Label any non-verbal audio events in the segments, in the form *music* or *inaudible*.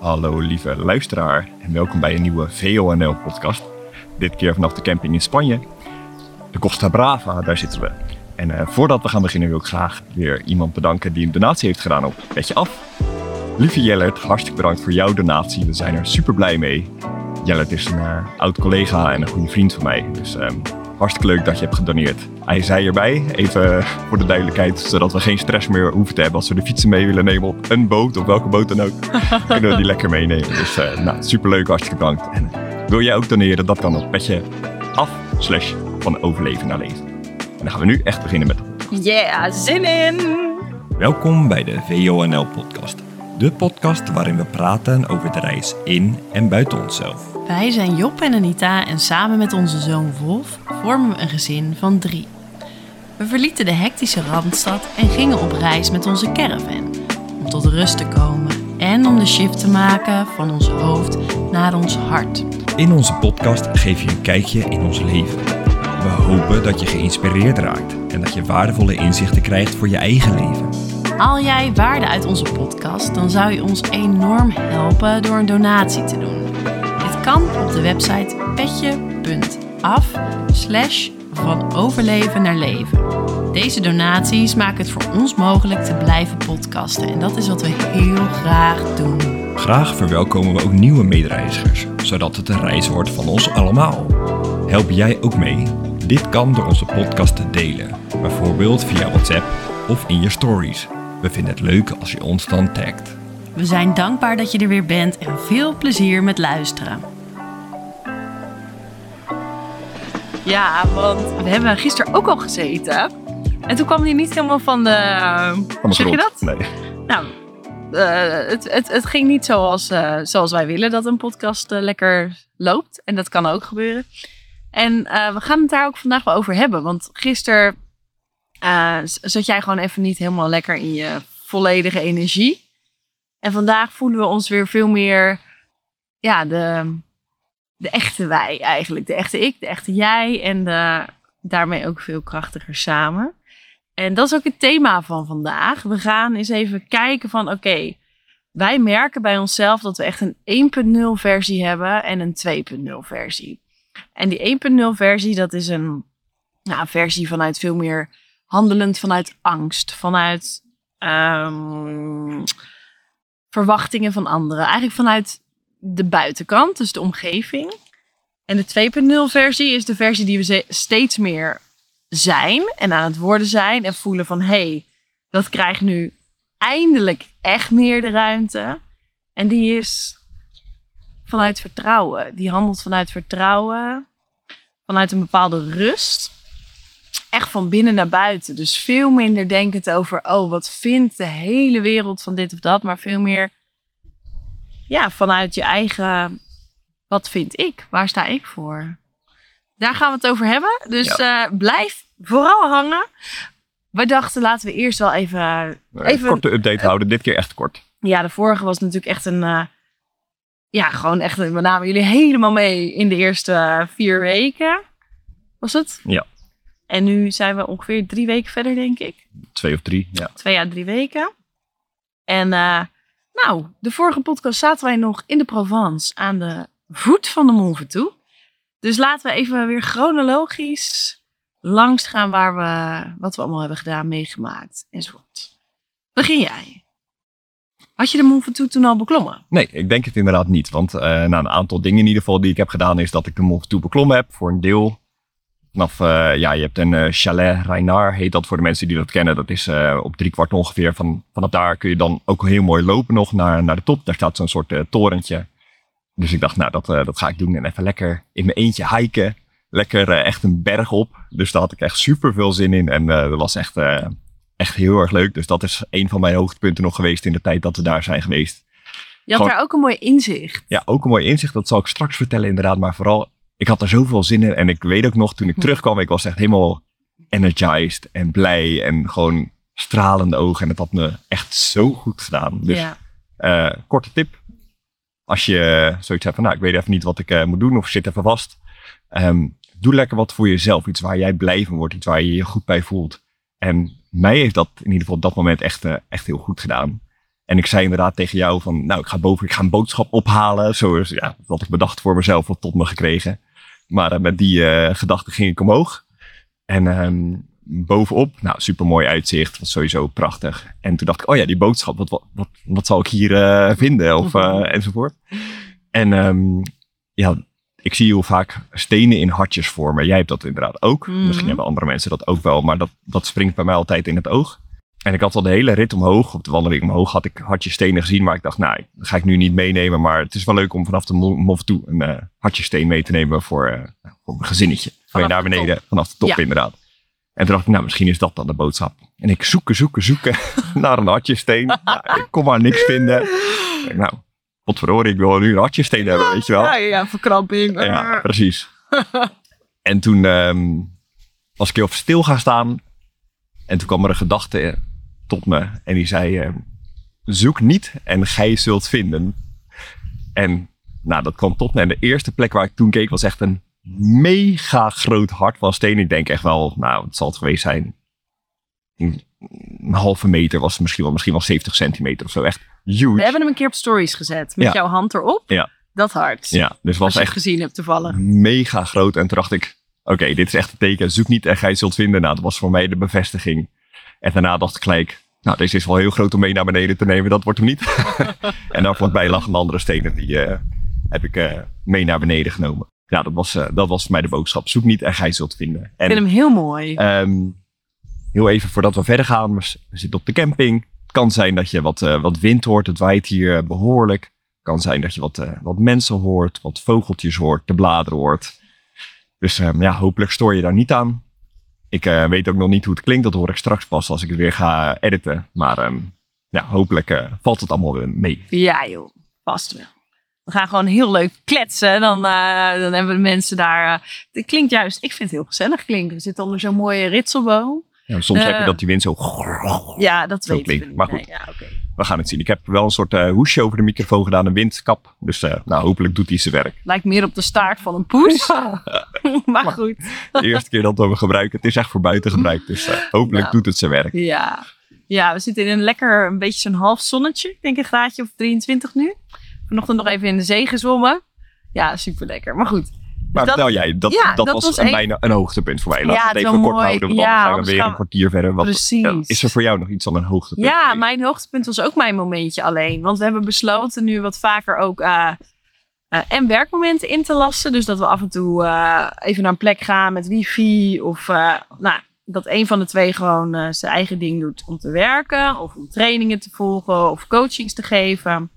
Hallo lieve luisteraar en welkom bij een nieuwe VONL podcast. Dit keer vanaf de camping in Spanje. De Costa Brava, daar zitten we. En eh, voordat we gaan beginnen wil ik graag weer iemand bedanken die een donatie heeft gedaan op Petje Af. Lieve Jellert, hartstikke bedankt voor jouw donatie. We zijn er super blij mee. Jellert is een eh, oud collega en een goede vriend van mij. Dus ehm, hartstikke leuk dat je hebt gedoneerd. Hij zei erbij, even voor de duidelijkheid, zodat we geen stress meer hoeven te hebben als we de fietsen mee willen nemen op een boot of welke boot dan ook. *laughs* kunnen we die lekker meenemen. Dus uh, nou, superleuk, hartstikke bedankt. En wil jij ook doneren, dat kan op petje af slash van overleven naar leven. En dan gaan we nu echt beginnen met Yeah, zin in! Welkom bij de VONL podcast. De podcast waarin we praten over de reis in en buiten onszelf. Wij zijn Job en Anita en samen met onze zoon Wolf vormen we een gezin van drie. We verlieten de hectische Randstad en gingen op reis met onze caravan. Om tot rust te komen en om de shift te maken van ons hoofd naar ons hart. In onze podcast geef je een kijkje in ons leven. We hopen dat je geïnspireerd raakt en dat je waardevolle inzichten krijgt voor je eigen leven. Haal jij waarde uit onze podcast, dan zou je ons enorm helpen door een donatie te doen. Kan op de website petje.af slash van overleven naar leven. Deze donaties maken het voor ons mogelijk te blijven podcasten en dat is wat we heel graag doen. Graag verwelkomen we ook nieuwe medereizigers, zodat het een reis wordt van ons allemaal. Help jij ook mee? Dit kan door onze podcast te delen, bijvoorbeeld via WhatsApp of in je stories. We vinden het leuk als je ons dan tagt. We zijn dankbaar dat je er weer bent en veel plezier met luisteren. Ja, want we hebben gisteren ook al gezeten. En toen kwam hij niet helemaal van de... Van de zeg je dat? Nee. Nou, eh, het, het, het ging niet zoals, eh, zoals wij willen dat een podcast eh, lekker loopt. En dat kan ook gebeuren. En we gaan het daar ook vandaag wel over hebben. Want gisteren zat jij gewoon even niet helemaal lekker in je volledige energie. En vandaag voelen we ons weer veel meer, ja, de, de echte wij eigenlijk. De echte ik, de echte jij. En de, daarmee ook veel krachtiger samen. En dat is ook het thema van vandaag. We gaan eens even kijken van, oké, wij merken bij onszelf dat we echt een 1.0 versie hebben en een 2.0 versie. En die 1.0 versie, dat is een nou, versie vanuit veel meer handelend vanuit angst, vanuit ehm, verwachtingen van anderen. Eigenlijk vanuit de buitenkant, dus de omgeving. En de 2.0 versie is de versie die we steeds meer zijn en aan het worden zijn en voelen van hé, hey, dat krijgt nu eindelijk echt meer de ruimte. En die is vanuit vertrouwen. Die handelt vanuit vertrouwen, vanuit een bepaalde rust. Echt van binnen naar buiten. Dus veel minder denkend over, oh, wat vindt de hele wereld van dit of dat. Maar veel meer, ja, vanuit je eigen, wat vind ik? Waar sta ik voor? Daar gaan we het over hebben. Dus eh, blijf vooral hangen. We dachten, laten we eerst wel even... Even Even- een korte update houden, dit keer echt kort. Ja, de vorige was natuurlijk echt een. eh, ja, gewoon echt. We namen jullie helemaal mee in de eerste eh, vier weken. Was het? Ja. En nu zijn we ongeveer drie weken verder, denk ik. Twee of drie, ja. Twee à drie weken. En nou, de vorige podcast zaten wij nog in de Provence aan de voet van de Mont Ventoux. Dus laten we even weer chronologisch langs gaan waar we, wat we allemaal hebben gedaan, meegemaakt enzovoort. Begin jij. Had je de Mont Ventoux toen al beklommen? Nee, ik denk het inderdaad niet. Want eh nou, een aantal dingen in ieder geval die ik heb gedaan is dat ik de Mont Ventoux beklommen heb voor een deel. Vanaf, eh, ja, je hebt een eh, chalet Reinar, heet dat voor de mensen die dat kennen. Dat is eh, op drie kwart ongeveer. Van, vanaf daar kun je dan ook heel mooi lopen nog naar, naar de top. Daar staat zo'n soort torentje. Dus ik dacht, nou, dat, dat ga ik doen. En even lekker in mijn eentje hiken. Lekker echt een berg op. Dus daar had ik echt super veel zin in. En dat was echt, echt heel erg leuk. Dus dat is een van mijn hoogtepunten nog geweest in de tijd dat we daar zijn geweest. Je had Gewoon- daar ook een mooi inzicht. Ja, ook een mooi inzicht. Dat zal ik straks vertellen inderdaad. Maar vooral, ik had er zoveel zin in. En ik weet ook nog, toen ik *laughs* terugkwam, ik was echt helemaal energized en blij. En gewoon stralende ogen. En het had me echt zo goed gedaan. Dus ja. eh, korte tip. Als je zoiets hebt van, nou, ik weet even niet wat ik eh, moet doen of zit even vast. Ehm, doe lekker wat voor jezelf. Iets waar jij blij van wordt. Iets waar je je goed bij voelt. En mij heeft dat in ieder geval op dat moment echt, eh, echt heel goed gedaan. En ik zei inderdaad tegen jou van, nou, ik ga boven, ik ga een boodschap ophalen. Zo is, ja, wat ik bedacht voor mezelf wat tot me gekregen. Maar eh, met die uh, gedachte ging ik omhoog. En um, bovenop, nou, super mooi uitzicht, was sowieso prachtig. En toen dacht ik, oh ja, die boodschap, wat, wat, wat, wat zal ik hier uh, vinden? Of, enzovoort. En um, ja, ik zie heel vaak stenen in hartjes vormen. Jij hebt dat inderdaad ook. Mm. Misschien hebben andere mensen dat ook wel, maar dat, dat springt bij mij altijd in het oog. En ik had al de hele rit omhoog, op de wandeling omhoog, had ik hartje stenen gezien. Maar ik dacht, nou, dat ga ik nu niet meenemen. Maar het is wel leuk om vanaf de mof toe een uh, hartje steen mee te nemen voor, uh, voor een gezinnetje. Vanaf naar beneden, vanaf de top inderdaad. En toen dacht ik, nou, misschien is dat dan de boodschap. En ik zoeken, zoeken, zoeken *laughs* naar een hartje steen. nou, ik kon maar niks vinden. Ik, nou, potverdorie, ik wil nu een hartje steen hebben, weet je wel. Ja, ja, verkramping. Ja, precies. *laughs* en toen um, was ik heel stil gaan staan. En toen kwam er een gedachte tot me. En die zei, uh, zoek niet en gij zult vinden. En nou, dat kwam tot me. En de eerste plek waar ik toen keek was echt een mega groot hart van steen. Ik denk echt wel, nou, het zal het geweest zijn. Een halve meter was het misschien wel, misschien wel 70 centimeter of zo. Echt huge. We hebben hem een keer op stories gezet. Met jouw hand erop. Ja. Dat hart. Ja, dus was echt gezien hebt toevallig. Mega groot. En toen dacht ik, oké, dit is echt een teken. Zoek niet en gij zult vinden. Nou, dat was voor mij de bevestiging. En daarna dacht ik gelijk, nou, deze is wel heel groot om mee naar beneden te nemen. Dat wordt hem niet. *laughs* en dan vlakbij lag een andere stenen. Die uh, heb ik uh, mee naar beneden genomen. Ja, dat was, uh, dat was voor mij de boodschap. Zoek niet en gij zult vinden. En, ik vind hem heel mooi. Um, heel even voordat we verder gaan. We zitten op de camping. Het kan zijn dat je wat, wat wind hoort. Het waait hier behoorlijk. Het kan zijn dat je wat, wat mensen hoort. Wat vogeltjes hoort. De bladeren hoort. Dus um, ja, hopelijk stoor je daar niet aan. Ik uh, weet ook nog niet hoe het klinkt. Dat hoor ik straks pas als ik het weer ga editen. Maar um, ja, hopelijk uh, valt het allemaal weer mee. Ja joh, vast wel. We gaan gewoon heel leuk kletsen. Dan, uh, dan hebben de mensen daar... het klinkt juist, ik vind het heel gezellig klinken. We zitten onder zo'n mooie ritselboom. Ja, soms heb je dat die wind zo... Ja, dat weet ik. Maar goed, ja, okay. We gaan het zien. Ik heb wel een soort uh, hoesje over de microfoon gedaan, een windkap. Dus uh, nou, hopelijk doet hij zijn werk. Lijkt meer op de staart van een poes. Ja. *laughs* maar goed. De eerste keer dat we hem gebruiken, het is echt voor buiten gebruikt. Dus uh, hopelijk doet het zijn werk. Ja. ja, we zitten in een lekker, een beetje zo'n half zonnetje. Ik denk een graadje of 23 nu. Vanochtend nog even in de zee gezwommen. Ja, super lekker. Maar goed, maar dat, vertel jij, dat, ja, dat, dat, was, was een, bijna een hoogtepunt voor mij. Laten ja, we het even kort mooi. houden, want ja, dan gaan we weer een kwartier verder. Wat, Precies. is er voor jou nog iets dan een hoogtepunt? Ja, mijn hoogtepunt was ook mijn momentje alleen. Want we hebben besloten nu wat vaker ook uh, uh, en werkmomenten in te lassen. Dus dat we af en toe uh, even naar een plek gaan met wifi. Of nou, dat een van de twee gewoon zijn eigen ding doet om te werken. Of om trainingen te volgen of coachings te geven.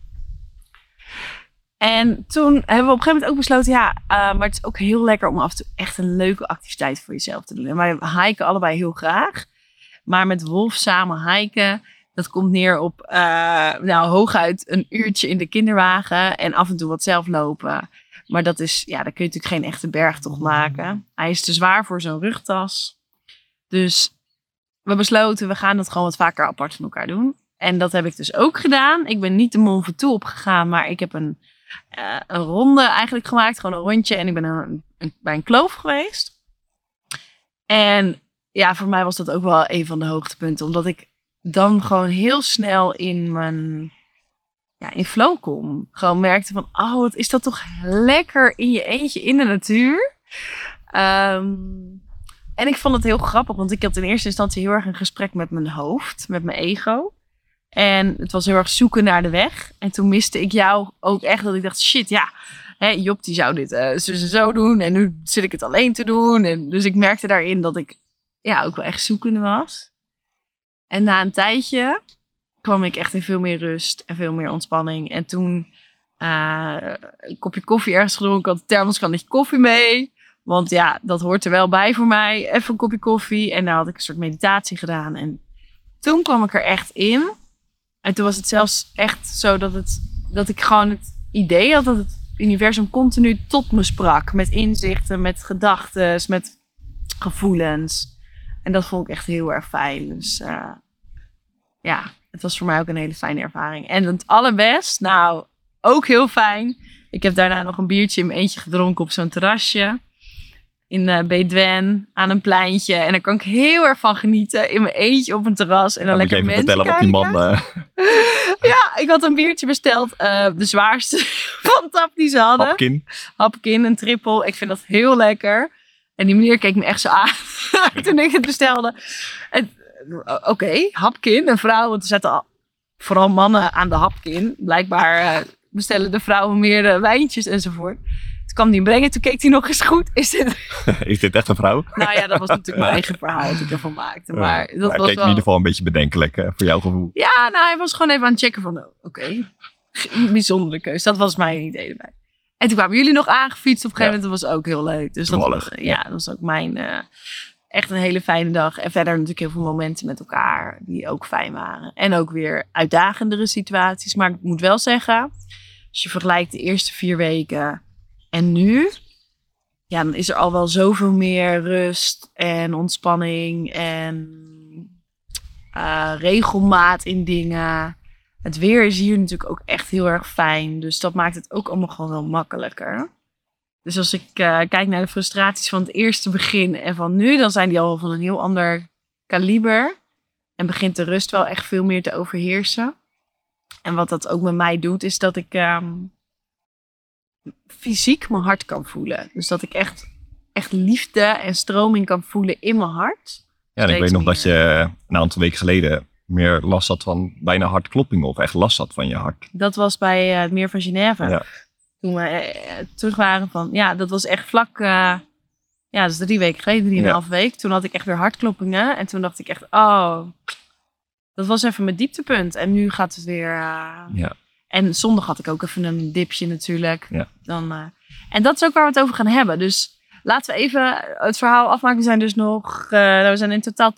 En toen hebben we op een gegeven moment ook besloten, ja, uh, maar het is ook heel lekker om af en toe echt een leuke activiteit voor jezelf te doen. En wij hiken allebei heel graag. Maar met Wolf samen hiken, dat komt neer op, uh, nou, hooguit een uurtje in de kinderwagen en af en toe wat zelf lopen. Maar dat is, ja, dan kun je natuurlijk geen echte bergtocht maken. Hij is te zwaar voor zo'n rugtas. Dus we besloten, we gaan het gewoon wat vaker apart van elkaar doen. En dat heb ik dus ook gedaan. Ik ben niet de Mont Ventoux opgegaan, maar ik heb een uh, een ronde eigenlijk gemaakt. Gewoon een rondje. En ik ben een, bij een kloof geweest. En ja, voor mij was dat ook wel een van de hoogtepunten. Omdat ik dan gewoon heel snel in mijn ja, in flow kom. Gewoon merkte van, oh, wat is dat toch lekker in je eentje in de natuur. Um, en ik vond het heel grappig, want ik had in eerste instantie heel erg een gesprek met mijn hoofd, met mijn ego. En het was heel erg zoeken naar de weg. En toen miste ik jou ook echt dat ik dacht, shit, ja, hè, Job die zou dit uh, zo, zo doen. En nu zit ik het alleen te doen. En dus ik merkte daarin dat ik ja, ook wel echt zoekende was. En na een tijdje kwam ik echt in veel meer rust en veel meer ontspanning. En toen uh, een kopje koffie ergens gedronken. Ik had thermoskan koffie mee. Want ja, dat hoort er wel bij voor mij. Even een kopje koffie. En daar had ik een soort meditatie gedaan. En toen kwam ik er echt in en toen was het zelfs echt zo dat, het, dat ik gewoon het idee had dat het universum continu tot me sprak. Met inzichten, met gedachten, met gevoelens. En dat vond ik echt heel erg fijn. Dus uh, ja, het was voor mij ook een hele fijne ervaring. En het allerbest, nou, ook heel fijn. Ik heb daarna nog een biertje in mijn eentje gedronken op zo'n terrasje. In uh, Bedwen aan een pleintje. En daar kan ik heel erg van genieten. In mijn eentje op een terras. En dan, Dan lekker even mensen vertellen wat die man eh *laughs* *laughs* Ja, ik had een biertje besteld. eh, de zwaarste *laughs* van tap die ze hadden. hapkin. Hapkin, een triple. Ik vind dat heel lekker. En die meneer keek me echt zo aan toen ik het bestelde. Oké, hapkin, een vrouw. Want er zaten al, vooral mannen aan de hapkin. Blijkbaar bestellen de vrouwen meer wijntjes enzovoort. Toen kwam die hem brengen. Toen keek hij nog eens goed. Is dit... *laughs* Is dit echt een vrouw? Nou ja, dat was natuurlijk mijn eigen verhaal dat ik ervan maakte. Maar dat hij was keek wel... in ieder geval een beetje bedenkelijk voor jouw gevoel. Ja, nou, hij was gewoon even aan het checken van, oh, oké, bijzondere keus. Dat was mijn idee erbij. En toen kwamen jullie nog aangefietst op een gegeven moment. Dat was ook heel leuk. Dus dat, Toevallig, ja, dat was ook mijn, eh, echt een hele fijne dag. En verder natuurlijk heel veel momenten met elkaar die ook fijn waren. En ook weer uitdagendere situaties. Maar ik moet wel zeggen, als je vergelijkt de eerste vier weken en nu... Ja, dan is er al wel zoveel meer rust en ontspanning en eh, regelmaat in dingen. Het weer is hier natuurlijk ook echt heel erg fijn. Dus dat maakt het ook allemaal gewoon wel makkelijker. Dus als ik eh, kijk naar de frustraties van het eerste begin en van nu, dan zijn die al van een heel ander kaliber. En begint de rust wel echt veel meer te overheersen. En wat dat ook met mij doet, is dat ik ehm, fysiek mijn hart kan voelen. Dus dat ik echt, echt liefde en stroming kan voelen in mijn hart. Ja, en ik weet nog meer. dat je een aantal weken geleden meer last had van bijna hartkloppingen of echt last had van je hart. Dat was bij eh, het Meer van Genève. Ja. Toen we eh, terug waren van... Ja, dat was echt vlak... eh, ja, is drie weken geleden, drieënhalf week. Toen had ik echt weer hartkloppingen. En toen dacht ik echt, oh... Dat was even mijn dieptepunt. En nu gaat het weer... eh, Ja. En zondag had ik ook even een dipje natuurlijk. Ja. Dan, eh, en dat is ook waar we het over gaan hebben. Dus laten we even het verhaal afmaken. We zijn dus nog... eh, we zijn in totaal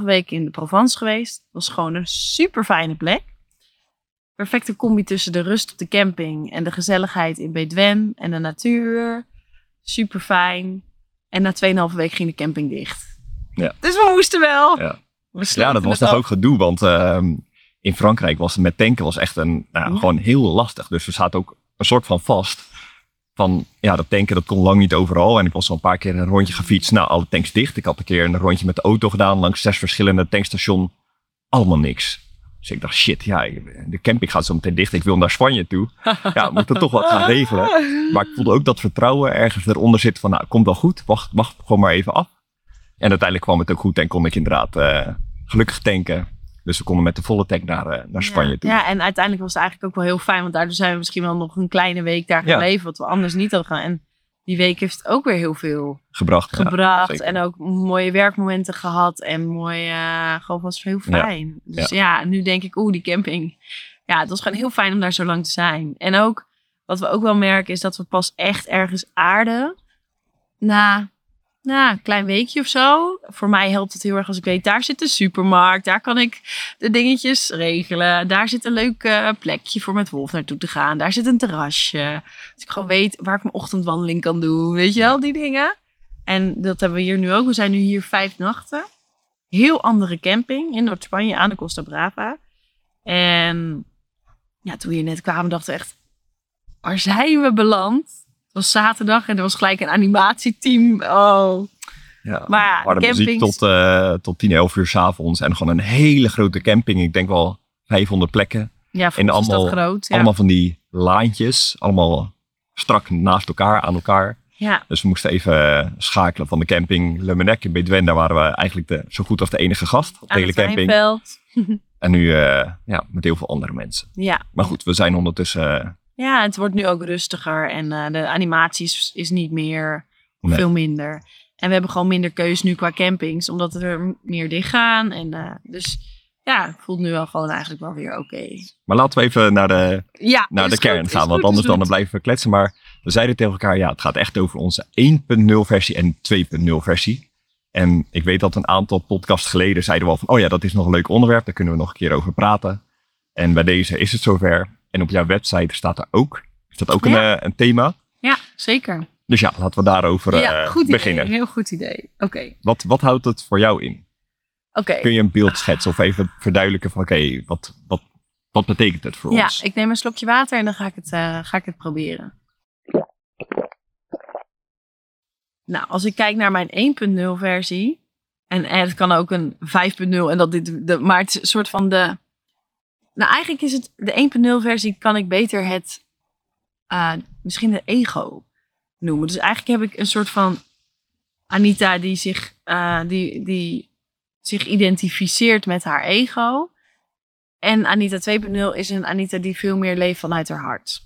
2,5 weken in de Provence geweest. Dat was gewoon een super fijne plek. Perfecte combi tussen de rust op de camping en de gezelligheid in Bedwen en de natuur. Super fijn. En na 2,5 weken ging de camping dicht. Ja. Dus we moesten wel. Ja. We Ja, dat was het toch ook gedoe, want ehm, in Frankrijk was het met tanken was echt een, nou, Ja. gewoon heel lastig. Dus we zaten ook een soort van vast. Van, ja, dat tanken dat kon lang niet overal. En ik was al een paar keer een rondje gefietst. Nou, alle tanks dicht. Ik had een keer een rondje met de auto gedaan langs zes verschillende tankstations. Allemaal niks. Dus ik dacht, shit, ja, de camping gaat zo meteen dicht. Ik wil naar Spanje toe. Ja, we moeten toch wat gaan *laughs* regelen. Maar ik voelde ook dat vertrouwen ergens eronder zit van, nou, komt wel goed. Wacht, wacht gewoon maar even af. En uiteindelijk kwam het ook goed en kon ik inderdaad eh, gelukkig tanken. Dus we konden met de volle tank naar, eh, naar Spanje ja. toe. Ja, en uiteindelijk was het eigenlijk ook wel heel fijn. Want daardoor zijn we misschien wel nog een kleine week daar Ja. gebleven. Wat we anders niet hadden gedaan. En die week heeft ook weer heel veel Gebracht. gebracht. en ook mooie werkmomenten gehad. En mooi, eh, gewoon was heel fijn. Dus ja. nu denk ik, oeh, die camping. Ja, het was gewoon heel fijn om daar zo lang te zijn. En ook, wat we ook wel merken, is dat we pas echt ergens aarden. Na, na een klein weekje of zo. Voor mij helpt het heel erg als ik weet, daar zit de supermarkt. Daar kan ik de dingetjes regelen. Daar zit een leuk eh, plekje voor met Wolf naartoe te gaan. Daar zit een terrasje. Dat ik gewoon weet waar ik mijn ochtendwandeling kan doen. Weet je wel, die dingen. En dat hebben we hier nu ook. We zijn nu hier vijf nachten. Heel andere camping in Noord-Spanje aan de Costa Brava. En ja, toen we hier net kwamen, dachten we echt, waar zijn we beland? Was zaterdag en er was gelijk een animatieteam. Oh, Ja, maar ja, de muziek tot, eh, tot 10, 11 uur s'avonds. En gewoon een hele grote camping. Ik denk wel 500 plekken. ja, En allemaal- groot. Ja. Allemaal van die laantjes. Allemaal strak naast elkaar, aan elkaar. ja. Dus we moesten even eh, schakelen van de camping Le Menec in Bedwen. Daar waren we eigenlijk de, zo goed als de enige gast op de hele camping. Wijnveld. En nu eh, ja, met heel veel andere mensen. Ja. Maar goed, we zijn ondertussen... ja, het wordt nu ook rustiger en eh, de animatie is, niet meer Nee. veel minder. En we hebben gewoon minder keus nu qua campings, omdat er meer dicht gaan. En, eh, dus ja, het voelt nu wel gewoon eigenlijk wel weer oké. maar laten we even naar de, Ja, naar de kern goed, gaan. Want anders dan blijven we kletsen. Maar we zeiden tegen elkaar, ja, het gaat echt over onze 1.0 versie en 2.0 versie. En ik weet dat een aantal podcasts geleden zeiden we al van, oh ja, dat is nog een leuk onderwerp. Daar kunnen we nog een keer over praten. En bij deze is het zover. En op jouw website staat er ook, is dat ook een, Ja. eh, een thema. Ja, zeker. Dus ja, laten we daarover eh, ja, goed idee. beginnen. Heel goed idee. Oké, Wat, wat houdt het voor jou in? oké. Kun je een beeld schetsen of even verduidelijken van, oké, wat, wat, wat betekent het voor Ja, ons? ik neem een slokje water en dan ga ik het, eh, ga ik het proberen. Nou, als ik kijk naar mijn 1.0 versie. En, en het kan ook een 5.0. En dat dit, de, maar het is een soort van de. Nou, eigenlijk is het de 1.0 versie. Kan ik beter het. eh, misschien de ego noemen. Dus eigenlijk heb ik een soort van. Anita die zich, eh, die, die zich identificeert met haar ego. En Anita 2.0 is een Anita die veel meer leeft vanuit haar hart.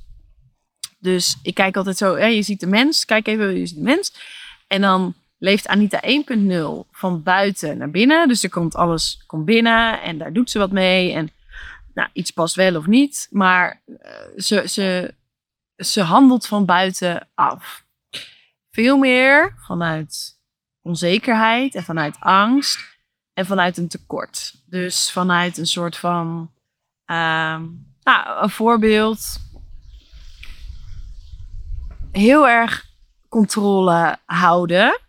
Dus ik kijk altijd zo, hè, je ziet de mens, kijk even, je ziet de mens. En dan leeft Anita 1.0 van buiten naar binnen. Dus er komt alles komt binnen en daar doet ze wat mee. En nou, iets past wel of niet. Maar eh, ze, ze, ze handelt van buiten af. Veel meer vanuit onzekerheid en vanuit angst en vanuit een tekort. Dus vanuit een soort van, ehm, nou, een voorbeeld. Heel erg controle houden.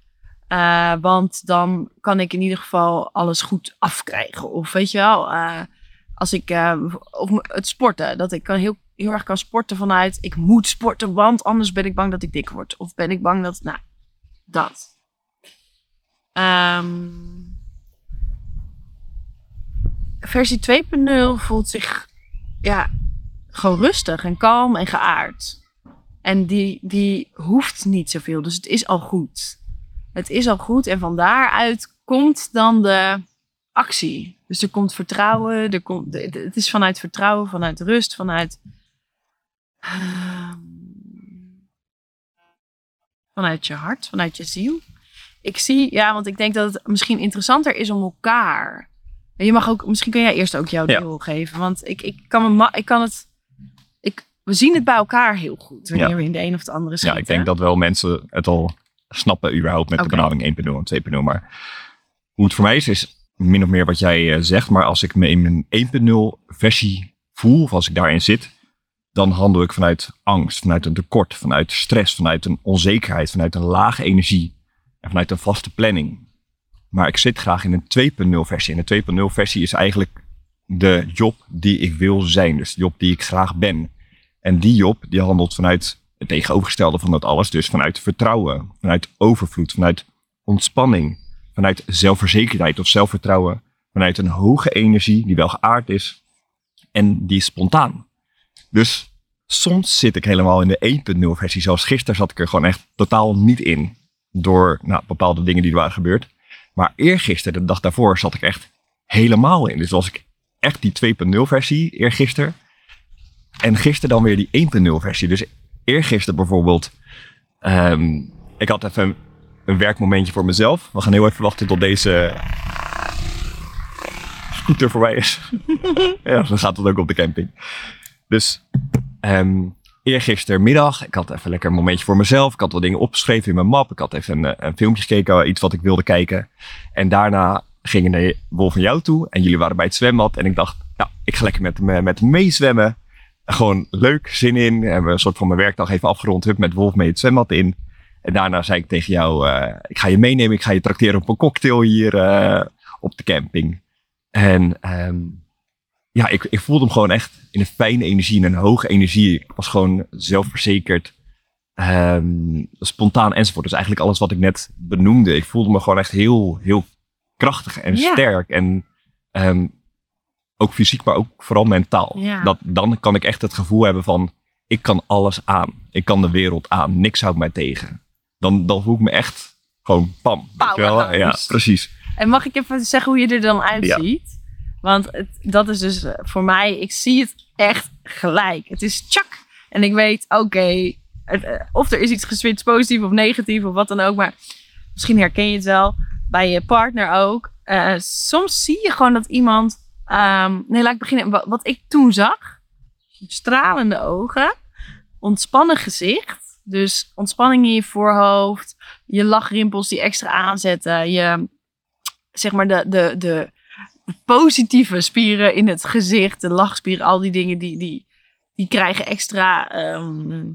Eh, want dan kan ik in ieder geval alles goed afkrijgen. Of weet je wel, eh, als ik, of het sporten, dat ik kan heel, heel erg kan sporten vanuit, ik moet sporten, want anders ben ik bang dat ik dik word. Of ben ik bang dat, nou, dat. Ehm, versie 2.0 voelt zich ja, gewoon rustig en kalm en geaard. En die, die hoeft niet zoveel, dus het is al goed. Het is al goed en van daaruit komt dan de actie. Dus er komt vertrouwen, er komt, het is vanuit vertrouwen, vanuit rust, vanuit. ehm, vanuit je hart, vanuit je ziel. Ik zie, ja, want ik denk dat het misschien interessanter is om elkaar. En je mag ook, misschien kun jij eerst ook jouw Ja. deel geven. Want ik, ik, kan me, ik kan het. Ik, we zien het bij elkaar heel goed wanneer Ja. we in de een of de andere Ja, schieten. ik denk dat wel mensen het al snappen überhaupt met de benaming 1.0 en 2.0. Maar hoe het voor mij is, is min of meer wat jij eh, zegt. Maar als ik me in mijn 1.0 versie voel, of als ik daarin zit, dan handel ik vanuit angst, vanuit een tekort, vanuit stress, vanuit een onzekerheid, vanuit een lage energie en vanuit een vaste planning. Maar ik zit graag in een 2.0 versie. En de 2.0 versie is eigenlijk de job die ik wil zijn. Dus de job die ik graag ben. En die job die handelt vanuit het tegenovergestelde van dat alles. Dus vanuit vertrouwen, vanuit overvloed, vanuit ontspanning, vanuit zelfverzekerdheid of zelfvertrouwen. Vanuit een hoge energie die wel geaard is en die is spontaan. Dus soms zit ik helemaal in de 1.0 versie. Zoals gisteren zat ik er gewoon echt totaal niet in. Door nou, bepaalde dingen die er waren gebeurd. Maar eergisteren, de dag daarvoor, zat ik echt helemaal in. Dus was ik echt die 2.0 versie eergisteren. En gisteren dan weer die 1.0 versie. Dus eergisteren bijvoorbeeld. ehm, ik had even een, werkmomentje voor mezelf. We gaan heel even wachten tot deze scooter voorbij is. *laughs* ja, dan gaat het ook op de camping. Dus ehm eergistermiddag, ik had even lekker een momentje voor mezelf. Ik had wat dingen opgeschreven in mijn map. Ik had even een, eh, een filmpje gekeken, iets wat ik wilde kijken. En daarna gingen naar Wolf en jou toe. En jullie waren bij het zwembad. En ik dacht, ik ga lekker met hem, met hem meezwemmen. Gewoon leuk, zin in. Hebben we een soort van mijn werkdag even afgerond. Hup, met Wolf mee het zwembad in. En daarna zei ik tegen jou, eh, ik ga je meenemen. Ik ga je trakteren op een cocktail hier eh, op de camping. En ehm, ja, ik, ik voelde hem gewoon echt in een fijne energie, in een hoge energie. Ik was gewoon zelfverzekerd, ehm, spontaan enzovoort. Dus eigenlijk alles wat ik net benoemde. Ik voelde me gewoon echt heel, heel krachtig en Ja. sterk. En ehm, ook fysiek, maar ook vooral mentaal. Ja. Dat, dan kan ik echt het gevoel hebben van, ik kan alles aan. Ik kan de wereld aan. Niks houdt mij tegen. Dan, dan voel ik me echt gewoon pam. weet je wel? Ja, precies. En mag ik even zeggen hoe je er dan uitziet? Want het, dat is dus eh, voor mij, ik zie het echt gelijk. Het is tjak. En ik weet, oké, eh, of er is iets geswitcht, positief of negatief of wat dan ook. Maar misschien herken je het wel bij je partner ook. Eh, soms zie je gewoon dat iemand. ehm, nee, laat ik beginnen. Wat, wat ik toen zag: stralende ogen, ontspannen gezicht. Dus ontspanning in je voorhoofd, je lachrimpels die extra aanzetten, je zeg maar de, de, de, positieve spieren in het gezicht, de lachspieren, al die dingen die, die, die krijgen extra. ehm,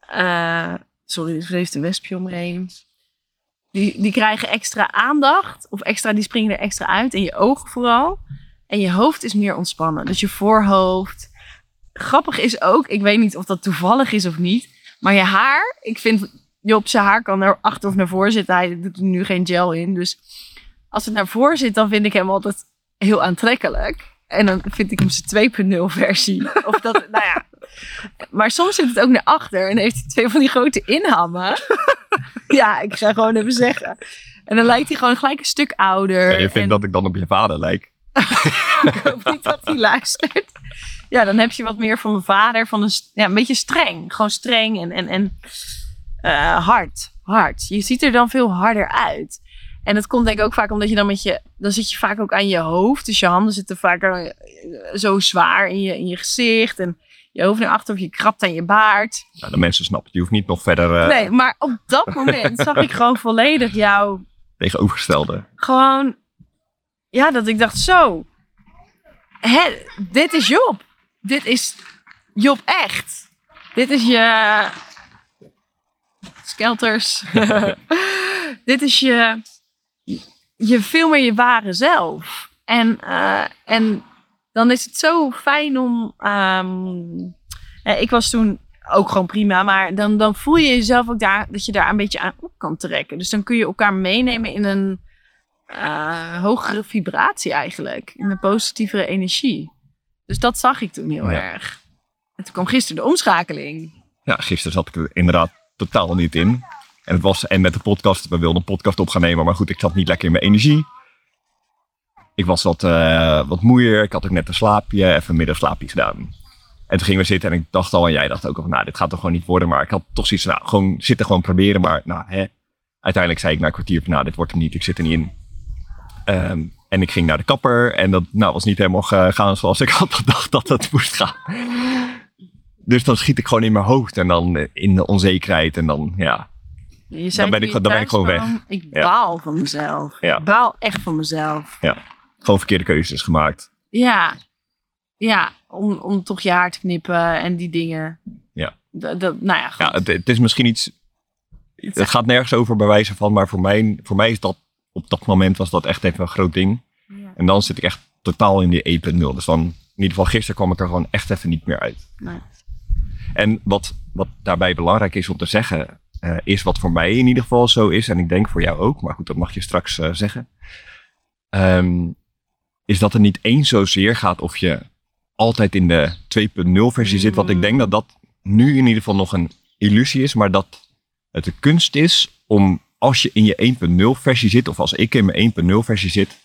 eh, sorry, er heeft een wespje om me heen. Die, die krijgen extra aandacht, of extra, die springen er extra uit. En je ogen vooral. En je hoofd is meer ontspannen. Dus je voorhoofd. Grappig is ook, ik weet niet of dat toevallig is of niet. Maar je haar, ik vind Job zijn haar kan naar achter of naar voren zitten. Hij doet er nu geen gel in. Dus als het naar voren zit, dan vind ik hem altijd heel aantrekkelijk. En dan vind ik hem zijn 2.0 versie. *laughs* Of dat, nou ja. Maar soms zit het ook naar achter en heeft hij twee van die grote inhammen. *laughs* ja, ik ga gewoon even zeggen. En dan lijkt hij gewoon gelijk een stuk ouder. Ja, je vindt en dat ik dan op je vader lijk. *laughs* ik hoop niet dat hij luistert. Ja, dan heb je wat meer van mijn vader. Van een, ja, een beetje streng. Gewoon streng en, en, en eh, hard. Hard. Je ziet er dan veel harder uit. En dat komt denk ik ook vaak omdat je dan met je... Dan zit je vaak ook aan je hoofd. Dus je handen zitten vaak eh, zo zwaar in je, in je gezicht. En je hoofd naar achter of je krabt aan je baard. Nou, de mensen snappen. Je hoeft niet nog verder eh, Nee, maar op dat moment zag ik gewoon *laughs* volledig jou tegenovergestelde. gewoon, ja, dat ik dacht zo, hè, dit is Job. Dit is Job echt. Dit is je skelters. *laughs* dit is je, je veel meer je ware zelf. En, eh, en dan is het zo fijn om, ehm, eh, ik was toen ook gewoon prima, maar dan, dan voel je jezelf ook daar, dat je daar een beetje aan op kan trekken. Dus dan kun je elkaar meenemen in een eh, hogere vibratie eigenlijk. In een positievere energie. Dus dat zag ik toen heel Ja. erg. En toen kwam gisteren de omschakeling. Ja, gisteren zat ik er inderdaad totaal niet in. En het was, en met de podcast, we wilden een podcast op gaan nemen, maar goed, ik zat niet lekker in mijn energie. Ik was wat, eh, wat moeier, ik had ook net een slaapje, even een middagslaapje gedaan. En toen gingen we zitten en ik dacht al, en jij dacht ook al nou, dit gaat toch gewoon niet worden. Maar ik had toch zoiets van, nou, gewoon zitten, gewoon proberen. Maar nou, hè. Uiteindelijk zei ik na een kwartier nou, dit wordt hem niet, ik zit er niet in. Ehm, en ik ging naar de kapper en dat nou, was niet helemaal gegaan zoals ik *laughs* had gedacht dat het moest gaan. Dus dan schiet ik gewoon in mijn hoofd en dan eh, in de onzekerheid en dan, ja. Je zei ben ik- dan ben ik gewoon kwam, Ik Ja. baal van mezelf. Ja. Ik baal echt van mezelf. Gewoon verkeerde keuzes gemaakt. Ja, ja om, om toch je haar te knippen en die dingen. Ja. Dat, dat, nou ja, goed. Ja, het, het is misschien iets. Het gaat nergens over bij wijze van, maar voor mij, voor mij is dat op dat moment was dat echt even een groot ding. Ja. En dan zit ik echt totaal in die 1.0. Dus dan, in ieder geval gisteren kwam ik er gewoon echt even niet meer uit. Nee. En wat, wat daarbij belangrijk is om te zeggen, eh, is wat voor mij in ieder geval zo is, en ik denk voor jou ook, maar goed, dat mag je straks eh, zeggen, ehm, is dat er niet eens zozeer gaat of je altijd in de 2.0 versie zit. Want ik denk dat dat nu in ieder geval nog een illusie is, maar dat het de kunst is om als je in je 1.0 versie zit, of als ik in mijn 1.0 versie zit,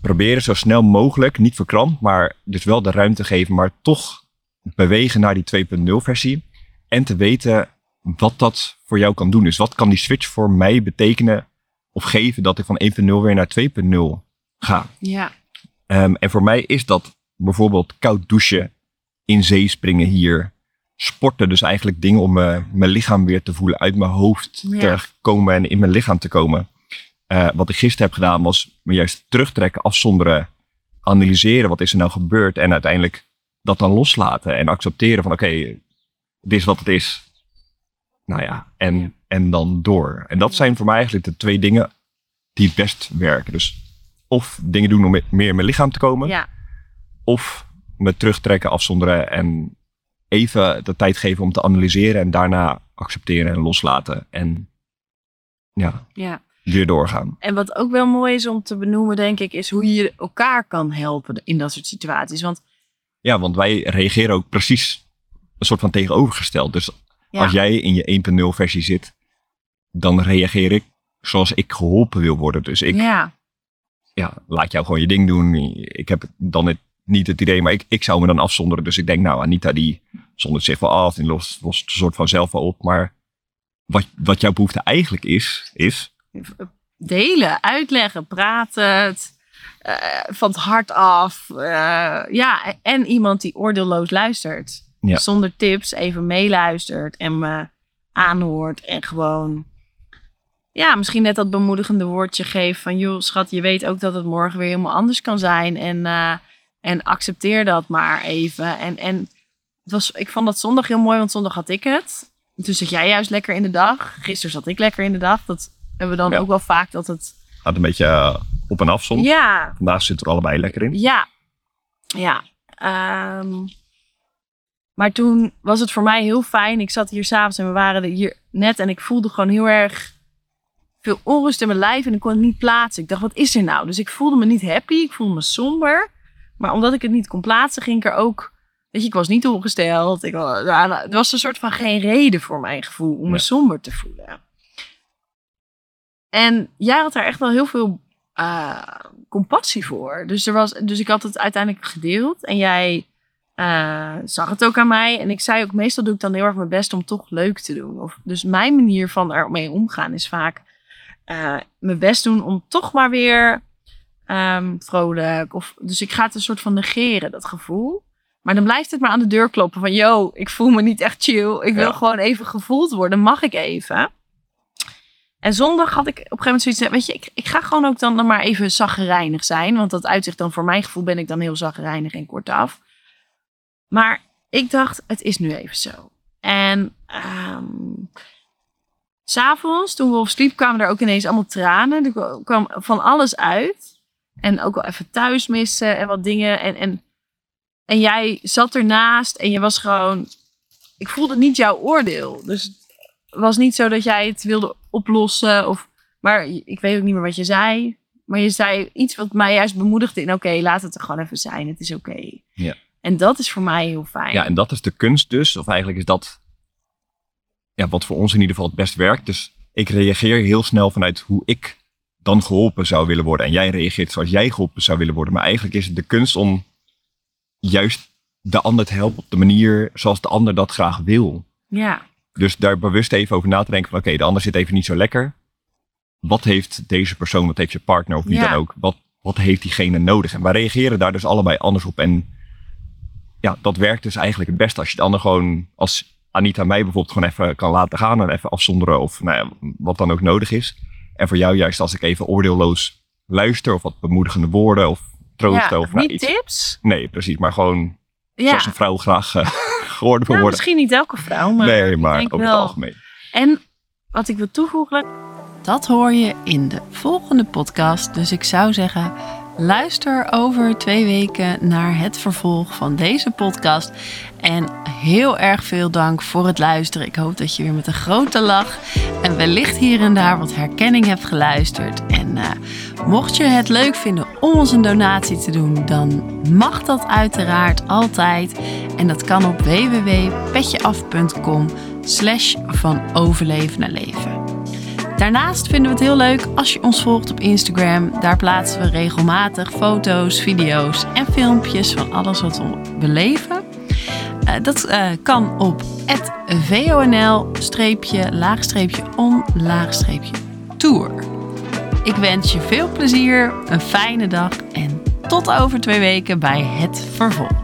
proberen zo snel mogelijk, niet verkrampt, maar dus wel de ruimte geven, maar toch bewegen naar die 2.0 versie. En te weten wat dat voor jou kan doen. Dus wat kan die switch voor mij betekenen of geven dat ik van 1.0 weer naar 2.0 ga. Ja. Ehm, en voor mij is dat bijvoorbeeld koud douchen, in zee springen hier, sporten. Dus eigenlijk dingen om eh, mijn lichaam weer te voelen, uit mijn hoofd Ja. te komen en in mijn lichaam te komen. Eh, wat ik gisteren heb gedaan was me juist terugtrekken, afzonderen, analyseren wat is er nou gebeurd en uiteindelijk dat dan loslaten en accepteren van oké, dit is wat het is. Nou ja, en, en dan door. En dat zijn voor mij eigenlijk de twee dingen die het best werken. Dus of dingen doen om me- meer in mijn lichaam te komen, Ja. of me terugtrekken, afzonderen en even de tijd geven om te analyseren en daarna accepteren en loslaten en ja, ja. weer doorgaan. En wat ook wel mooi is om te benoemen, denk ik, is hoe je elkaar kan helpen in dat soort situaties. Want Ja, want wij reageren ook precies een soort van tegenovergesteld. Dus ja, als jij in je 1.0 versie zit, dan reageer ik zoals ik geholpen wil worden. Dus ik ja, ja, laat jou gewoon je ding doen. Ik heb dan het, niet het idee, maar ik, ik zou me dan afzonderen. Dus ik denk, nou, Anita die zondert zich wel af en lost, lost een soort van zelf wel op. Maar wat, wat jouw behoefte eigenlijk is, is delen, uitleggen, praten, het, eh, van het hart af. eh, ja, en iemand die oordeelloos luistert. Ja. Zonder tips, even meeluistert en me aanhoort en gewoon... Ja, misschien net dat bemoedigende woordje geeft van... joh, schat, je weet ook dat het morgen weer helemaal anders kan zijn. En, eh, en accepteer dat maar even. En, en het was, ik vond dat zondag heel mooi, want zondag had ik het. Toen zat jij juist lekker in de dag. Gisteren zat ik lekker in de dag. Dat hebben we dan Ja. ook wel vaak dat het... gaat een beetje eh, op en af soms. Ja, Vandaag zitten er allebei lekker in. ja, ja. Ehm, Maar toen was het voor mij heel fijn. Ik zat hier s'avonds en we waren er hier net. En ik voelde gewoon heel erg veel onrust in mijn lijf. En ik kon het niet plaatsen. Ik dacht, wat is er nou? Dus ik voelde me niet happy. Ik voelde me somber. Maar omdat ik het niet kon plaatsen, ging ik er ook... Weet je, ik was niet ongesteld. Ik, was- nou, het was een soort van geen reden voor mijn gevoel om me Ja. somber te voelen. En jij had daar echt wel heel veel eh, compassie voor. Dus, er was, dus ik had het uiteindelijk gedeeld. En jij eh, zag het ook aan mij. En ik zei ook, meestal doe ik dan heel erg mijn best om toch leuk te doen. Of, dus mijn manier van ermee omgaan is vaak eh, mijn best doen om toch maar weer ehm, vrolijk. Of, dus ik ga het een soort van negeren, dat gevoel. Maar dan blijft het maar aan de deur kloppen van... yo, ik voel me niet echt chill. Ik wil Ja. gewoon even gevoeld worden. Mag ik even? En zondag had ik op een gegeven moment zoiets... weet je, ik, ik ga gewoon ook dan, dan maar even zaggerijnig zijn. Want dat uitzicht dan voor mijn gevoel ben ik dan heel zaggerijnig en kortaf. Maar ik dacht, het is nu even zo. En ehm s'avonds, toen we op sliep, kwamen er ook ineens allemaal tranen. Er kwam van alles uit. En ook wel even thuis missen en wat dingen. En, en, en jij zat ernaast en je was gewoon... Ik voelde niet jouw oordeel. Dus het was niet zo dat jij het wilde oplossen. Of, maar ik weet ook niet meer wat je zei. Maar je zei iets wat mij juist bemoedigde in... Oké, laat het er gewoon even zijn. Het is oké. Ja. En dat is voor mij heel fijn. Ja, en dat is de kunst dus. Of eigenlijk is dat ja, wat voor ons in ieder geval het best werkt. Dus ik reageer heel snel vanuit hoe ik dan geholpen zou willen worden. En jij reageert zoals jij geholpen zou willen worden. Maar eigenlijk is het de kunst om juist de ander te helpen op de manier zoals de ander dat graag wil. ja. Dus daar bewust even over na te denken van oké, de ander zit even niet zo lekker. Wat heeft deze persoon, wat heeft je partner of wie Ja. dan ook, wat, wat heeft diegene nodig? En wij reageren daar dus allebei anders op. En ja, dat werkt dus eigenlijk het beste als je de ander gewoon, als Anita mij bijvoorbeeld gewoon even kan laten gaan en even afzonderen of nou ja, wat dan ook nodig is. En voor jou juist als ik even oordeelloos luister of wat bemoedigende woorden of troosten ja. nou, Niet iets. tips? Nee, precies, maar gewoon Ja. zoals een vrouw graag eh, *laughs* gehoord wil Nou, worden. misschien niet elke vrouw, maar nee, maar over wel. het algemeen. En wat ik wil toevoegen, dat hoor je in de volgende podcast. Dus ik zou zeggen, luister over twee weken naar het vervolg van deze podcast. En heel erg veel dank voor het luisteren. Ik hoop dat je weer met een grote lach en wellicht hier en daar wat herkenning hebt geluisterd. En eh, mocht je het leuk vinden om ons een donatie te doen, dan mag dat uiteraard altijd. En dat kan op www.petjeaf.com slash van overleven naar leven. Daarnaast vinden we het heel leuk als je ons volgt op Instagram. Daar plaatsen we regelmatig foto's, video's en filmpjes van alles wat we beleven. Eh, dat eh, kan op vonl-on-tour. Ik wens je veel plezier, een fijne dag en tot over twee weken bij het vervolg.